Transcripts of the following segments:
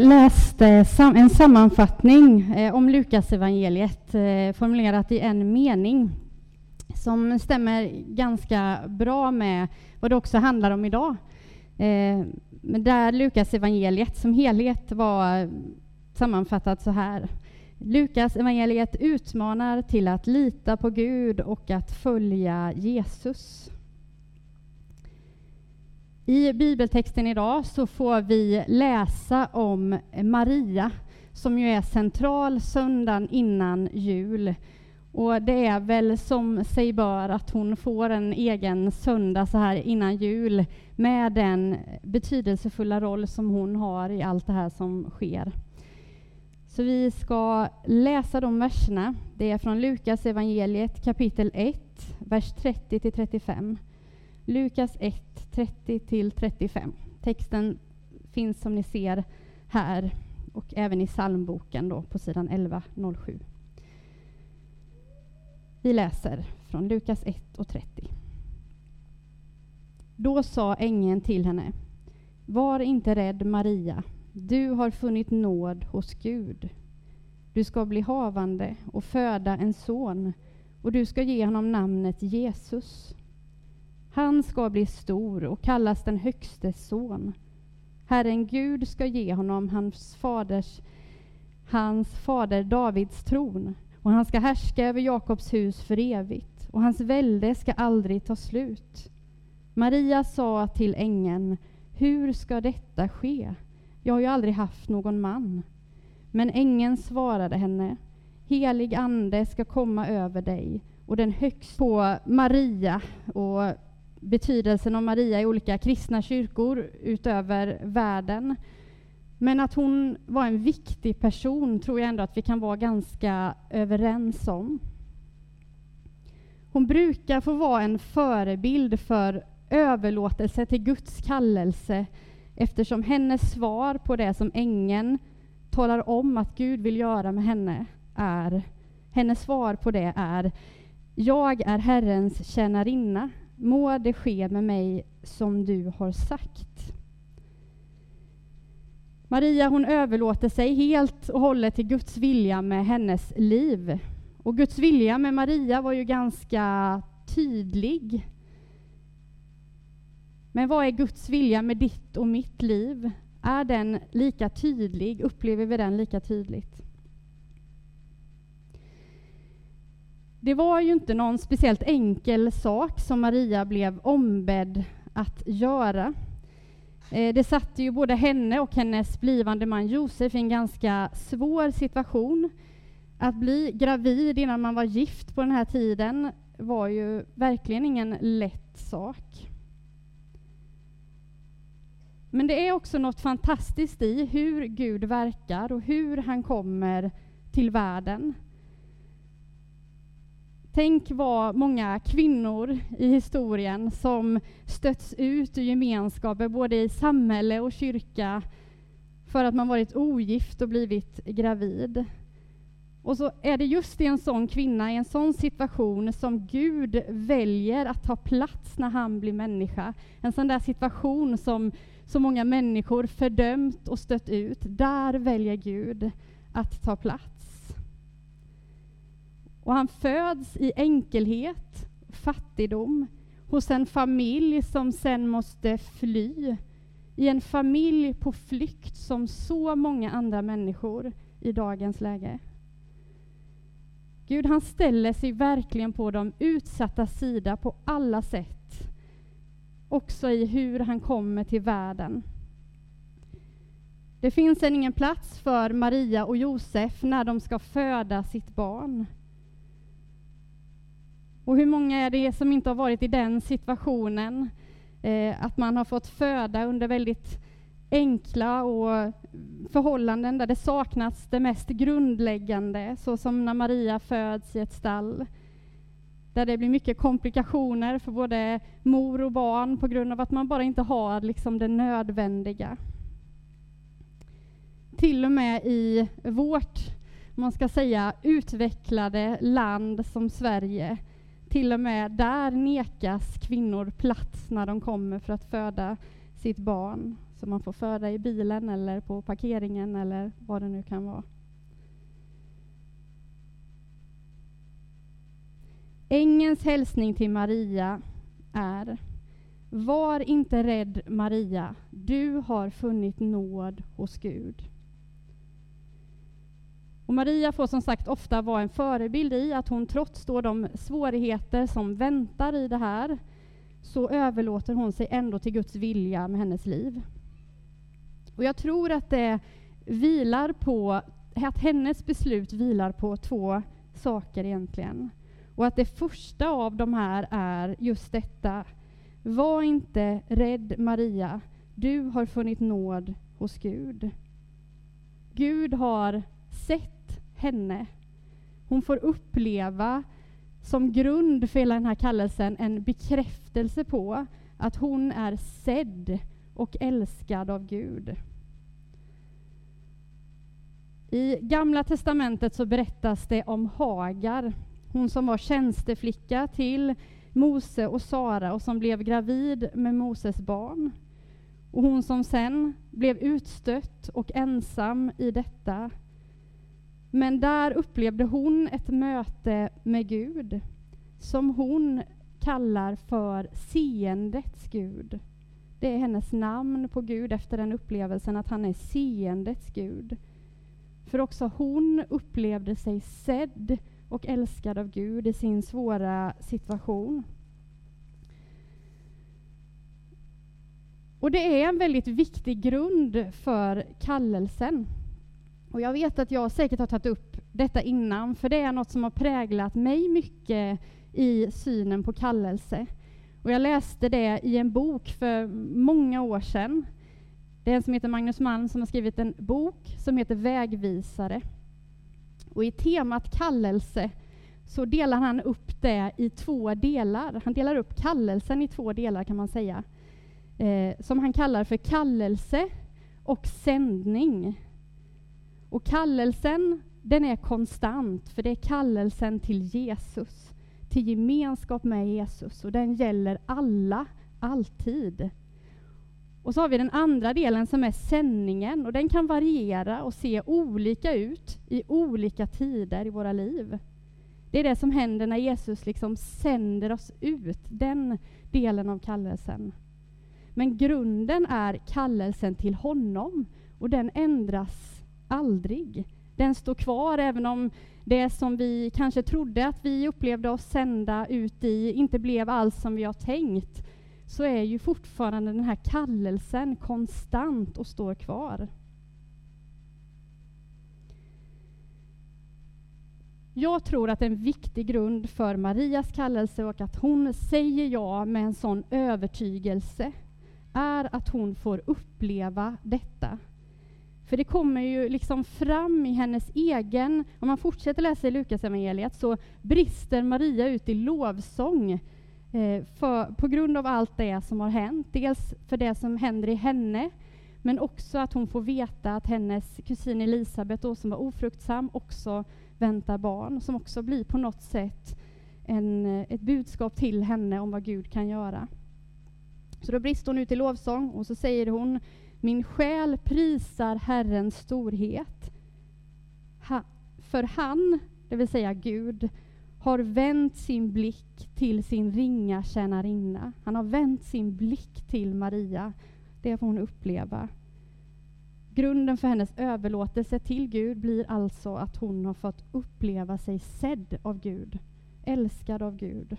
läste en sammanfattning eh, om Lukasevangeliet eh, formulerat i en mening som stämmer ganska bra med vad det också handlar om idag. Eh, där Lukasevangeliet som helhet var sammanfattat så här. Lukas evangeliet utmanar till att lita på Gud och att följa Jesus. I bibeltexten idag så får vi läsa om Maria som ju är central söndagen innan jul. Och det är väl som sig bör att hon får en egen söndag så här innan jul med den betydelsefulla roll som hon har i allt det här som sker. Så vi ska läsa de verserna. Det är från Lukas evangeliet kapitel 1, vers 30 till 35. Lukas 1, 30 till 35. Texten finns som ni ser här och även i psalmboken då på sidan 1107. Vi läser från Lukas 1 och 30. Då sa ängeln till henne Var inte rädd, Maria. Du har funnit nåd hos Gud. Du ska bli havande och föda en son och du ska ge honom namnet Jesus. Han ska bli stor och kallas den högstes son. Herren Gud ska ge honom hans faders, hans fader Davids tron och han ska härska över Jakobs hus för evigt och hans välde ska aldrig ta slut. Maria sa till ängeln, hur ska detta ske? Jag har ju aldrig haft någon man. Men ängeln svarade henne, helig ande ska komma över dig och den högst på Maria och betydelsen av Maria i olika kristna kyrkor utöver världen. Men att hon var en viktig person tror jag ändå att vi kan vara ganska överens om. Hon brukar få vara en förebild för överlåtelse till Guds kallelse eftersom hennes svar på det som ängeln talar om att Gud vill göra med henne är hennes svar på det är Jag är Herrens tjänarinna. Må det ske med mig som du har sagt. Maria hon överlåter sig helt och hållet till Guds vilja med hennes liv. Och Guds vilja med Maria var ju ganska tydlig. Men vad är Guds vilja med ditt och mitt liv? Är den lika tydlig? Upplever vi den lika tydligt? Det var ju inte någon speciellt enkel sak som Maria blev ombedd att göra. Eh, det satte ju både henne och hennes blivande man Josef i en ganska svår situation. Att bli gravid innan man var gift på den här tiden var ju verkligen ingen lätt sak. Men det är också något fantastiskt i hur Gud verkar och hur han kommer till världen. Tänk vad många kvinnor i historien som stötts ut ur gemenskaper både i samhälle och kyrka för att man varit ogift och blivit gravid. Och så är det just i en sån kvinna, i en sån situation, som Gud väljer att ta plats när han blir människa. En sån där situation som så många människor fördömt och stött ut. Där väljer Gud att ta plats. Och han föds i enkelhet, fattigdom, hos en familj som sen måste fly. I en familj på flykt som så många andra människor i dagens läge. Gud han ställer sig verkligen på de utsatta sida på alla sätt. Också i hur han kommer till världen. Det finns än ingen plats för Maria och Josef när de ska föda sitt barn. Och hur många är det som inte har varit i den situationen? Eh, att man har fått föda under väldigt enkla och förhållanden där det saknas det mest grundläggande, så som när Maria föds i ett stall. Där det blir mycket komplikationer för både mor och barn på grund av att man bara inte har liksom det nödvändiga. Till och med i vårt, man ska säga, utvecklade land som Sverige, till och med där nekas kvinnor plats när de kommer för att föda sitt barn. som man får föda i bilen eller på parkeringen eller vad det nu kan vara. Ängelns hälsning till Maria är Var inte rädd Maria, du har funnit nåd hos Gud. Och Maria får som sagt ofta vara en förebild i att hon trots då de svårigheter som väntar i det här, så överlåter hon sig ändå till Guds vilja med hennes liv. Och jag tror att det vilar på, att hennes beslut vilar på två saker egentligen. Och att det första av de här är just detta. Var inte rädd Maria, du har funnit nåd hos Gud. Gud har sett henne. Hon får uppleva som grund för hela den här kallelsen en bekräftelse på att hon är sedd och älskad av Gud. I Gamla testamentet så berättas det om Hagar, hon som var tjänsteflicka till Mose och Sara och som blev gravid med Moses barn. Och hon som sen blev utstött och ensam i detta. Men där upplevde hon ett möte med Gud som hon kallar för seendets Gud. Det är hennes namn på Gud efter den upplevelsen att han är seendets Gud. För också hon upplevde sig sedd och älskad av Gud i sin svåra situation. Och det är en väldigt viktig grund för kallelsen. Och jag vet att jag säkert har tagit upp detta innan, för det är något som har präglat mig mycket i synen på kallelse. Och jag läste det i en bok för många år sedan. Det är en som heter Magnus Malm som har skrivit en bok som heter Vägvisare. Och i temat kallelse så delar han upp det i två delar. Han delar upp kallelsen i två delar kan man säga. Eh, som han kallar för kallelse och sändning. Och kallelsen, den är konstant, för det är kallelsen till Jesus, till gemenskap med Jesus, och den gäller alla, alltid. Och så har vi den andra delen som är sändningen, och den kan variera och se olika ut i olika tider i våra liv. Det är det som händer när Jesus liksom sänder oss ut, den delen av kallelsen. Men grunden är kallelsen till honom, och den ändras aldrig. Den står kvar även om det som vi kanske trodde att vi upplevde oss sända ut i inte blev alls som vi har tänkt så är ju fortfarande den här kallelsen konstant och står kvar. Jag tror att en viktig grund för Marias kallelse och att hon säger ja med en sån övertygelse är att hon får uppleva detta. För det kommer ju liksom fram i hennes egen... Om man fortsätter läsa i Lukasevangeliet så brister Maria ut i lovsång eh, för, på grund av allt det som har hänt. Dels för det som händer i henne, men också att hon får veta att hennes kusin Elisabet, då, som var ofruktsam, också väntar barn, som också blir på något sätt en, ett budskap till henne om vad Gud kan göra. Så då brister hon ut i lovsång och så säger hon min själ prisar Herrens storhet. Ha, för han, det vill säga Gud, har vänt sin blick till sin ringa tjänarinna. Han har vänt sin blick till Maria. Det får hon uppleva. Grunden för hennes överlåtelse till Gud blir alltså att hon har fått uppleva sig sedd av Gud, älskad av Gud.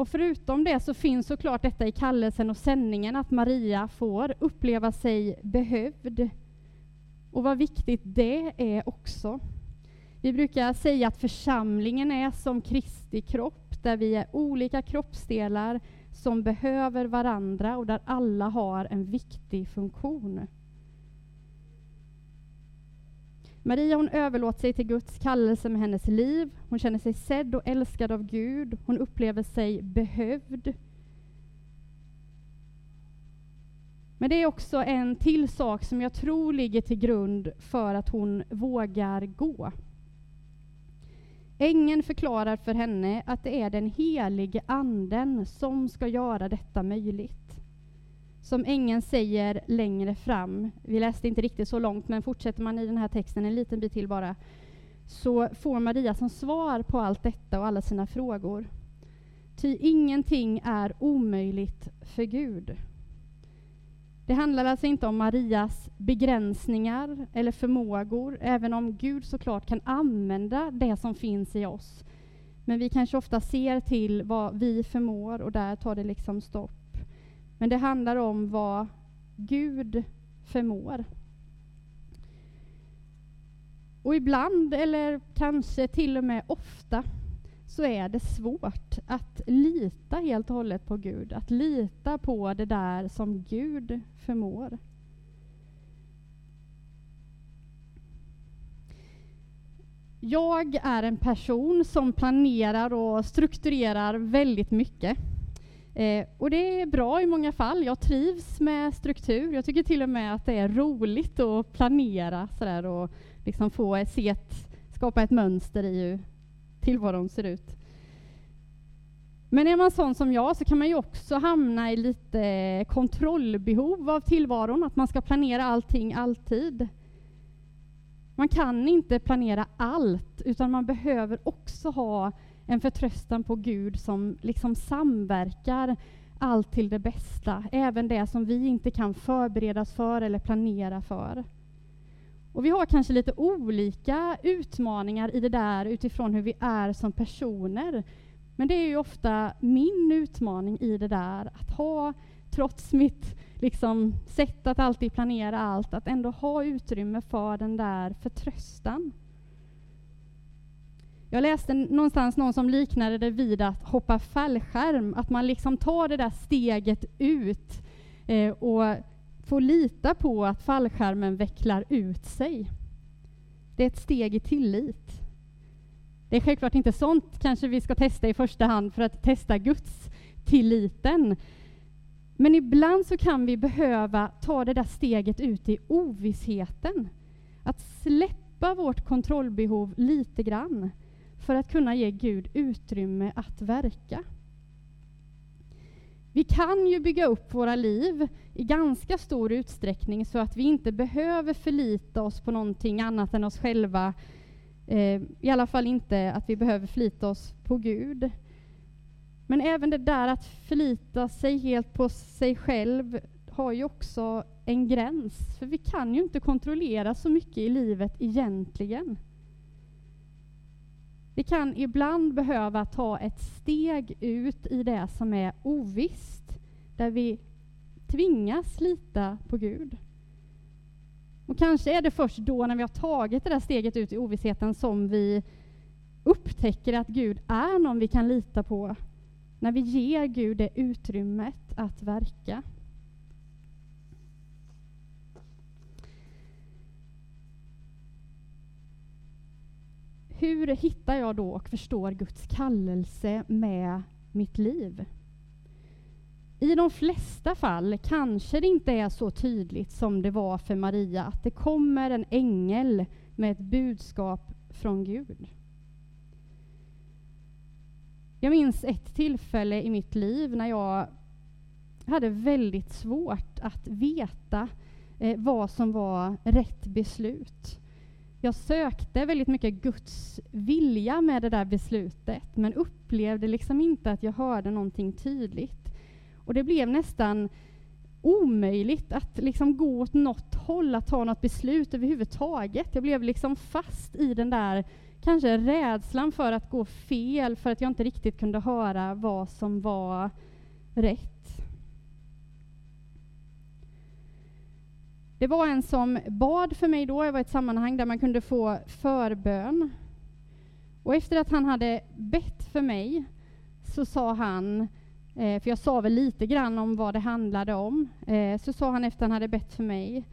Och förutom det så finns såklart detta i kallelsen och sändningen att Maria får uppleva sig behövd. Och vad viktigt det är också. Vi brukar säga att församlingen är som Kristi kropp, där vi är olika kroppsdelar som behöver varandra och där alla har en viktig funktion. Maria hon överlåter sig till Guds kallelse med hennes liv. Hon känner sig sedd och älskad av Gud. Hon upplever sig behövd. Men det är också en till sak som jag tror ligger till grund för att hon vågar gå. Ängeln förklarar för henne att det är den helige anden som ska göra detta möjligt. Som ängeln säger längre fram, vi läste inte riktigt så långt, men fortsätter man i den här texten en liten bit till bara, så får Maria som svar på allt detta och alla sina frågor. Ty ingenting är omöjligt för Gud. Det handlar alltså inte om Marias begränsningar eller förmågor, även om Gud såklart kan använda det som finns i oss. Men vi kanske ofta ser till vad vi förmår och där tar det liksom stopp. Men det handlar om vad Gud förmår. Och ibland, eller kanske till och med ofta, så är det svårt att lita helt och hållet på Gud, att lita på det där som Gud förmår. Jag är en person som planerar och strukturerar väldigt mycket. Eh, och det är bra i många fall. Jag trivs med struktur. Jag tycker till och med att det är roligt att planera sådär och liksom få se ett, skapa ett mönster i hur tillvaron ser ut. Men är man sån som jag så kan man ju också hamna i lite kontrollbehov av tillvaron, att man ska planera allting alltid. Man kan inte planera allt, utan man behöver också ha en förtröstan på Gud som liksom samverkar allt till det bästa, även det som vi inte kan förberedas för eller planera för. Och vi har kanske lite olika utmaningar i det där utifrån hur vi är som personer. Men det är ju ofta min utmaning i det där, att ha, trots mitt liksom, sätt att alltid planera allt, att ändå ha utrymme för den där förtröstan. Jag läste någonstans någon som liknade det vid att hoppa fallskärm, att man liksom tar det där steget ut eh, och får lita på att fallskärmen vecklar ut sig. Det är ett steg i tillit. Det är självklart inte sånt kanske vi ska testa i första hand för att testa Guds tilliten. Men ibland så kan vi behöva ta det där steget ut i ovissheten. Att släppa vårt kontrollbehov lite grann för att kunna ge Gud utrymme att verka. Vi kan ju bygga upp våra liv i ganska stor utsträckning så att vi inte behöver förlita oss på någonting annat än oss själva. Eh, I alla fall inte att vi behöver förlita oss på Gud. Men även det där att förlita sig helt på sig själv har ju också en gräns. För vi kan ju inte kontrollera så mycket i livet egentligen. Vi kan ibland behöva ta ett steg ut i det som är ovisst, där vi tvingas lita på Gud. Och kanske är det först då, när vi har tagit det där steget ut i ovissheten, som vi upptäcker att Gud är någon vi kan lita på. När vi ger Gud det utrymmet att verka. Hur hittar jag då och förstår Guds kallelse med mitt liv? I de flesta fall kanske det inte är så tydligt som det var för Maria, att det kommer en ängel med ett budskap från Gud. Jag minns ett tillfälle i mitt liv när jag hade väldigt svårt att veta eh, vad som var rätt beslut. Jag sökte väldigt mycket Guds vilja med det där beslutet, men upplevde liksom inte att jag hörde någonting tydligt. Och det blev nästan omöjligt att liksom gå åt något håll, att ta något beslut överhuvudtaget. Jag blev liksom fast i den där kanske rädslan för att gå fel, för att jag inte riktigt kunde höra vad som var rätt. Det var en som bad för mig då, jag var i ett sammanhang där man kunde få förbön. Och efter att han hade bett för mig så sa han, eh, för jag sa väl lite grann om vad det handlade om, eh, så sa han efter att han hade bett för mig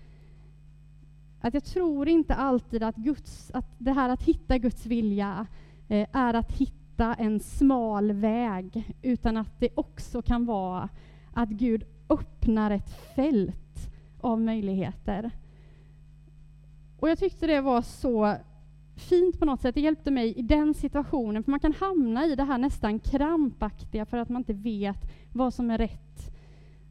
att jag tror inte alltid att, Guds, att det här att hitta Guds vilja eh, är att hitta en smal väg, utan att det också kan vara att Gud öppnar ett fält av möjligheter. Och jag tyckte det var så fint på något sätt. Det hjälpte mig i den situationen, för man kan hamna i det här nästan krampaktiga för att man inte vet vad som är rätt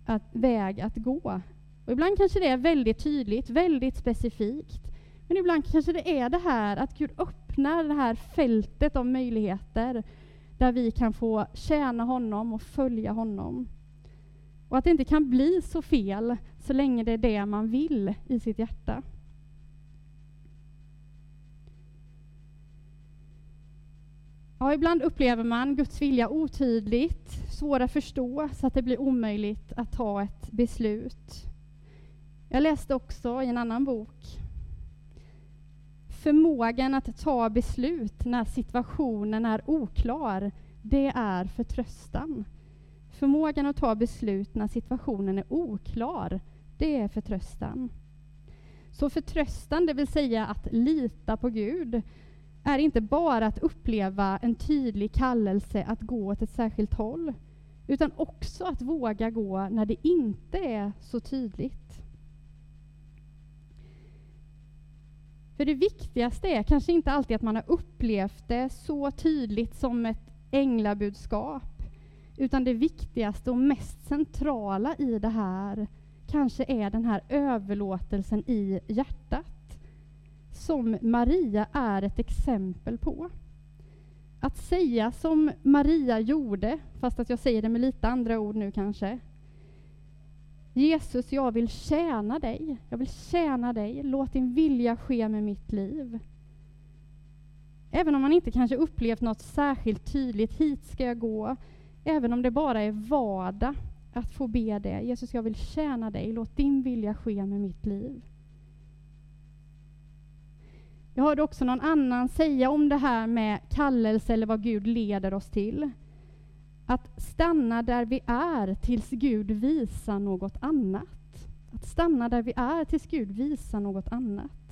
att, väg att gå. Och ibland kanske det är väldigt tydligt, väldigt specifikt. Men ibland kanske det är det här att Gud öppnar det här fältet av möjligheter där vi kan få tjäna honom och följa honom. Och att det inte kan bli så fel så länge det är det man vill i sitt hjärta. Ja, ibland upplever man Guds vilja otydligt, svår att förstå, så att det blir omöjligt att ta ett beslut. Jag läste också i en annan bok Förmågan att ta beslut när situationen är oklar, det är förtröstan. Förmågan att ta beslut när situationen är oklar, det är förtröstan. Så förtröstan, det vill säga att lita på Gud, är inte bara att uppleva en tydlig kallelse att gå åt ett särskilt håll, utan också att våga gå när det inte är så tydligt. För det viktigaste är kanske inte alltid att man har upplevt det så tydligt som ett änglabudskap, utan det viktigaste och mest centrala i det här kanske är den här överlåtelsen i hjärtat som Maria är ett exempel på. Att säga som Maria gjorde, fast att jag säger det med lite andra ord nu kanske. Jesus, jag vill tjäna dig. Jag vill tjäna dig. Låt din vilja ske med mitt liv. Även om man inte kanske upplevt något särskilt tydligt, hit ska jag gå. Även om det bara är vardag att få be det. Jesus, jag vill tjäna dig. Låt din vilja ske med mitt liv. Jag hörde också någon annan säga om det här med kallelse eller vad Gud leder oss till. Att stanna där vi är tills Gud visar något annat. Att stanna där vi är tills Gud visar något annat.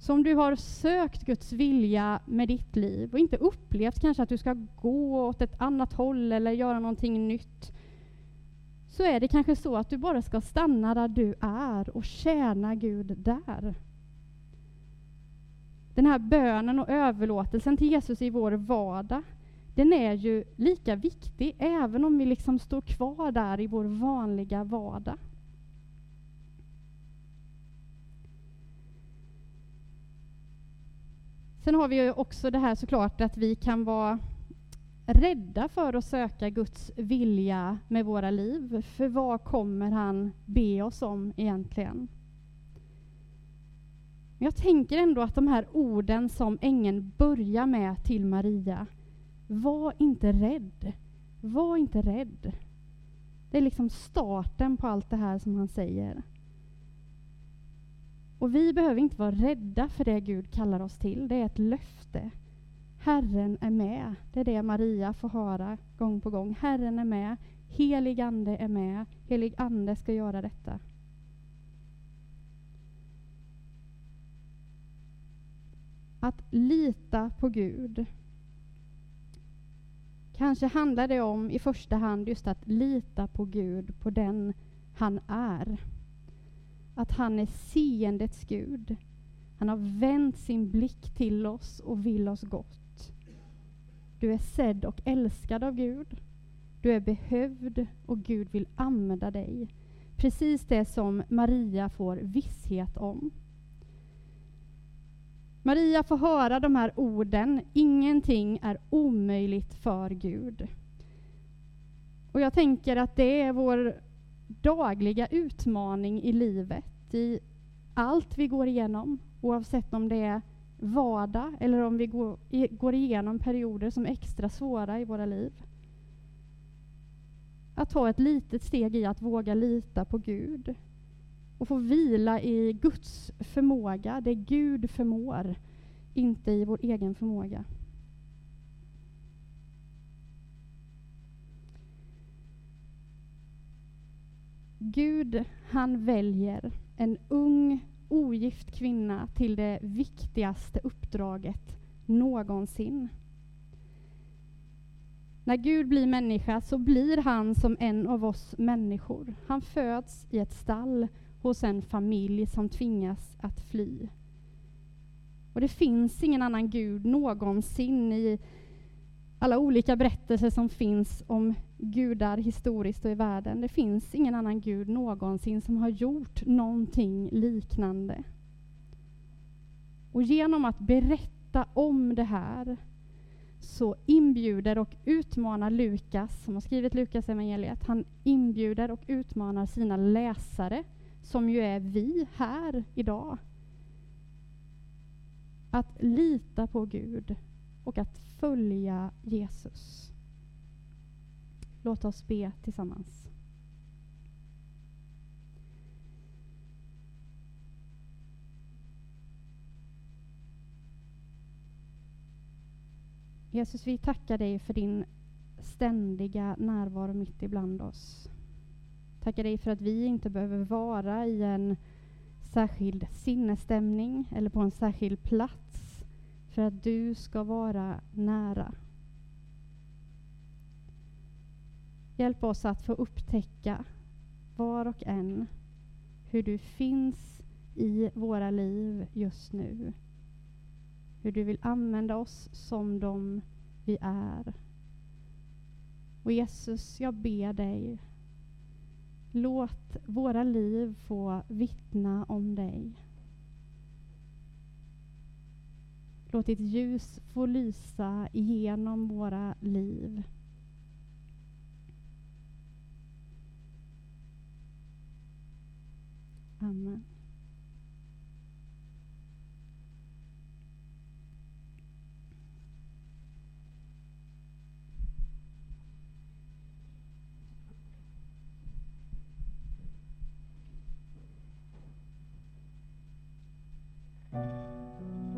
Så om du har sökt Guds vilja med ditt liv och inte upplevt kanske att du ska gå åt ett annat håll eller göra någonting nytt, så är det kanske så att du bara ska stanna där du är och tjäna Gud där. Den här bönen och överlåtelsen till Jesus i vår vardag, den är ju lika viktig även om vi liksom står kvar där i vår vanliga vardag. Sen har vi ju också det här såklart att vi kan vara rädda för att söka Guds vilja med våra liv. För vad kommer han be oss om egentligen? Jag tänker ändå att de här orden som ängeln börjar med till Maria, var inte rädd. Var inte rädd. Det är liksom starten på allt det här som han säger. Och vi behöver inte vara rädda för det Gud kallar oss till. Det är ett löfte. Herren är med. Det är det Maria får höra gång på gång. Herren är med. Helig Ande är med. Helig Ande ska göra detta. Att lita på Gud. Kanske handlar det om i första hand just att lita på Gud, på den han är. Att han är seendets Gud. Han har vänt sin blick till oss och vill oss gott. Du är sedd och älskad av Gud. Du är behövd och Gud vill använda dig. Precis det som Maria får visshet om. Maria får höra de här orden, ingenting är omöjligt för Gud. Och jag tänker att det är vår dagliga utmaning i livet, i allt vi går igenom, oavsett om det är vardag eller om vi går, går igenom perioder som är extra svåra i våra liv. Att ta ett litet steg i att våga lita på Gud och få vila i Guds förmåga, det Gud förmår, inte i vår egen förmåga. Gud, han väljer en ung, ogift kvinna till det viktigaste uppdraget någonsin. När Gud blir människa så blir han som en av oss människor. Han föds i ett stall hos en familj som tvingas att fly. Och det finns ingen annan Gud någonsin i alla olika berättelser som finns om gudar historiskt och i världen. Det finns ingen annan Gud någonsin som har gjort någonting liknande. Och genom att berätta om det här så inbjuder och utmanar Lukas, som har skrivit Lukas evangeliet, han inbjuder och utmanar sina läsare, som ju är vi här idag, att lita på Gud och att följa Jesus. Låt oss be tillsammans. Jesus, vi tackar dig för din ständiga närvaro mitt ibland oss. Tackar dig för att vi inte behöver vara i en särskild sinnesstämning eller på en särskild plats för att du ska vara nära. Hjälp oss att få upptäcka var och en hur du finns i våra liv just nu hur du vill använda oss som de vi är. Och Jesus, jag ber dig, låt våra liv få vittna om dig. Låt ditt ljus få lysa genom våra liv. Amen.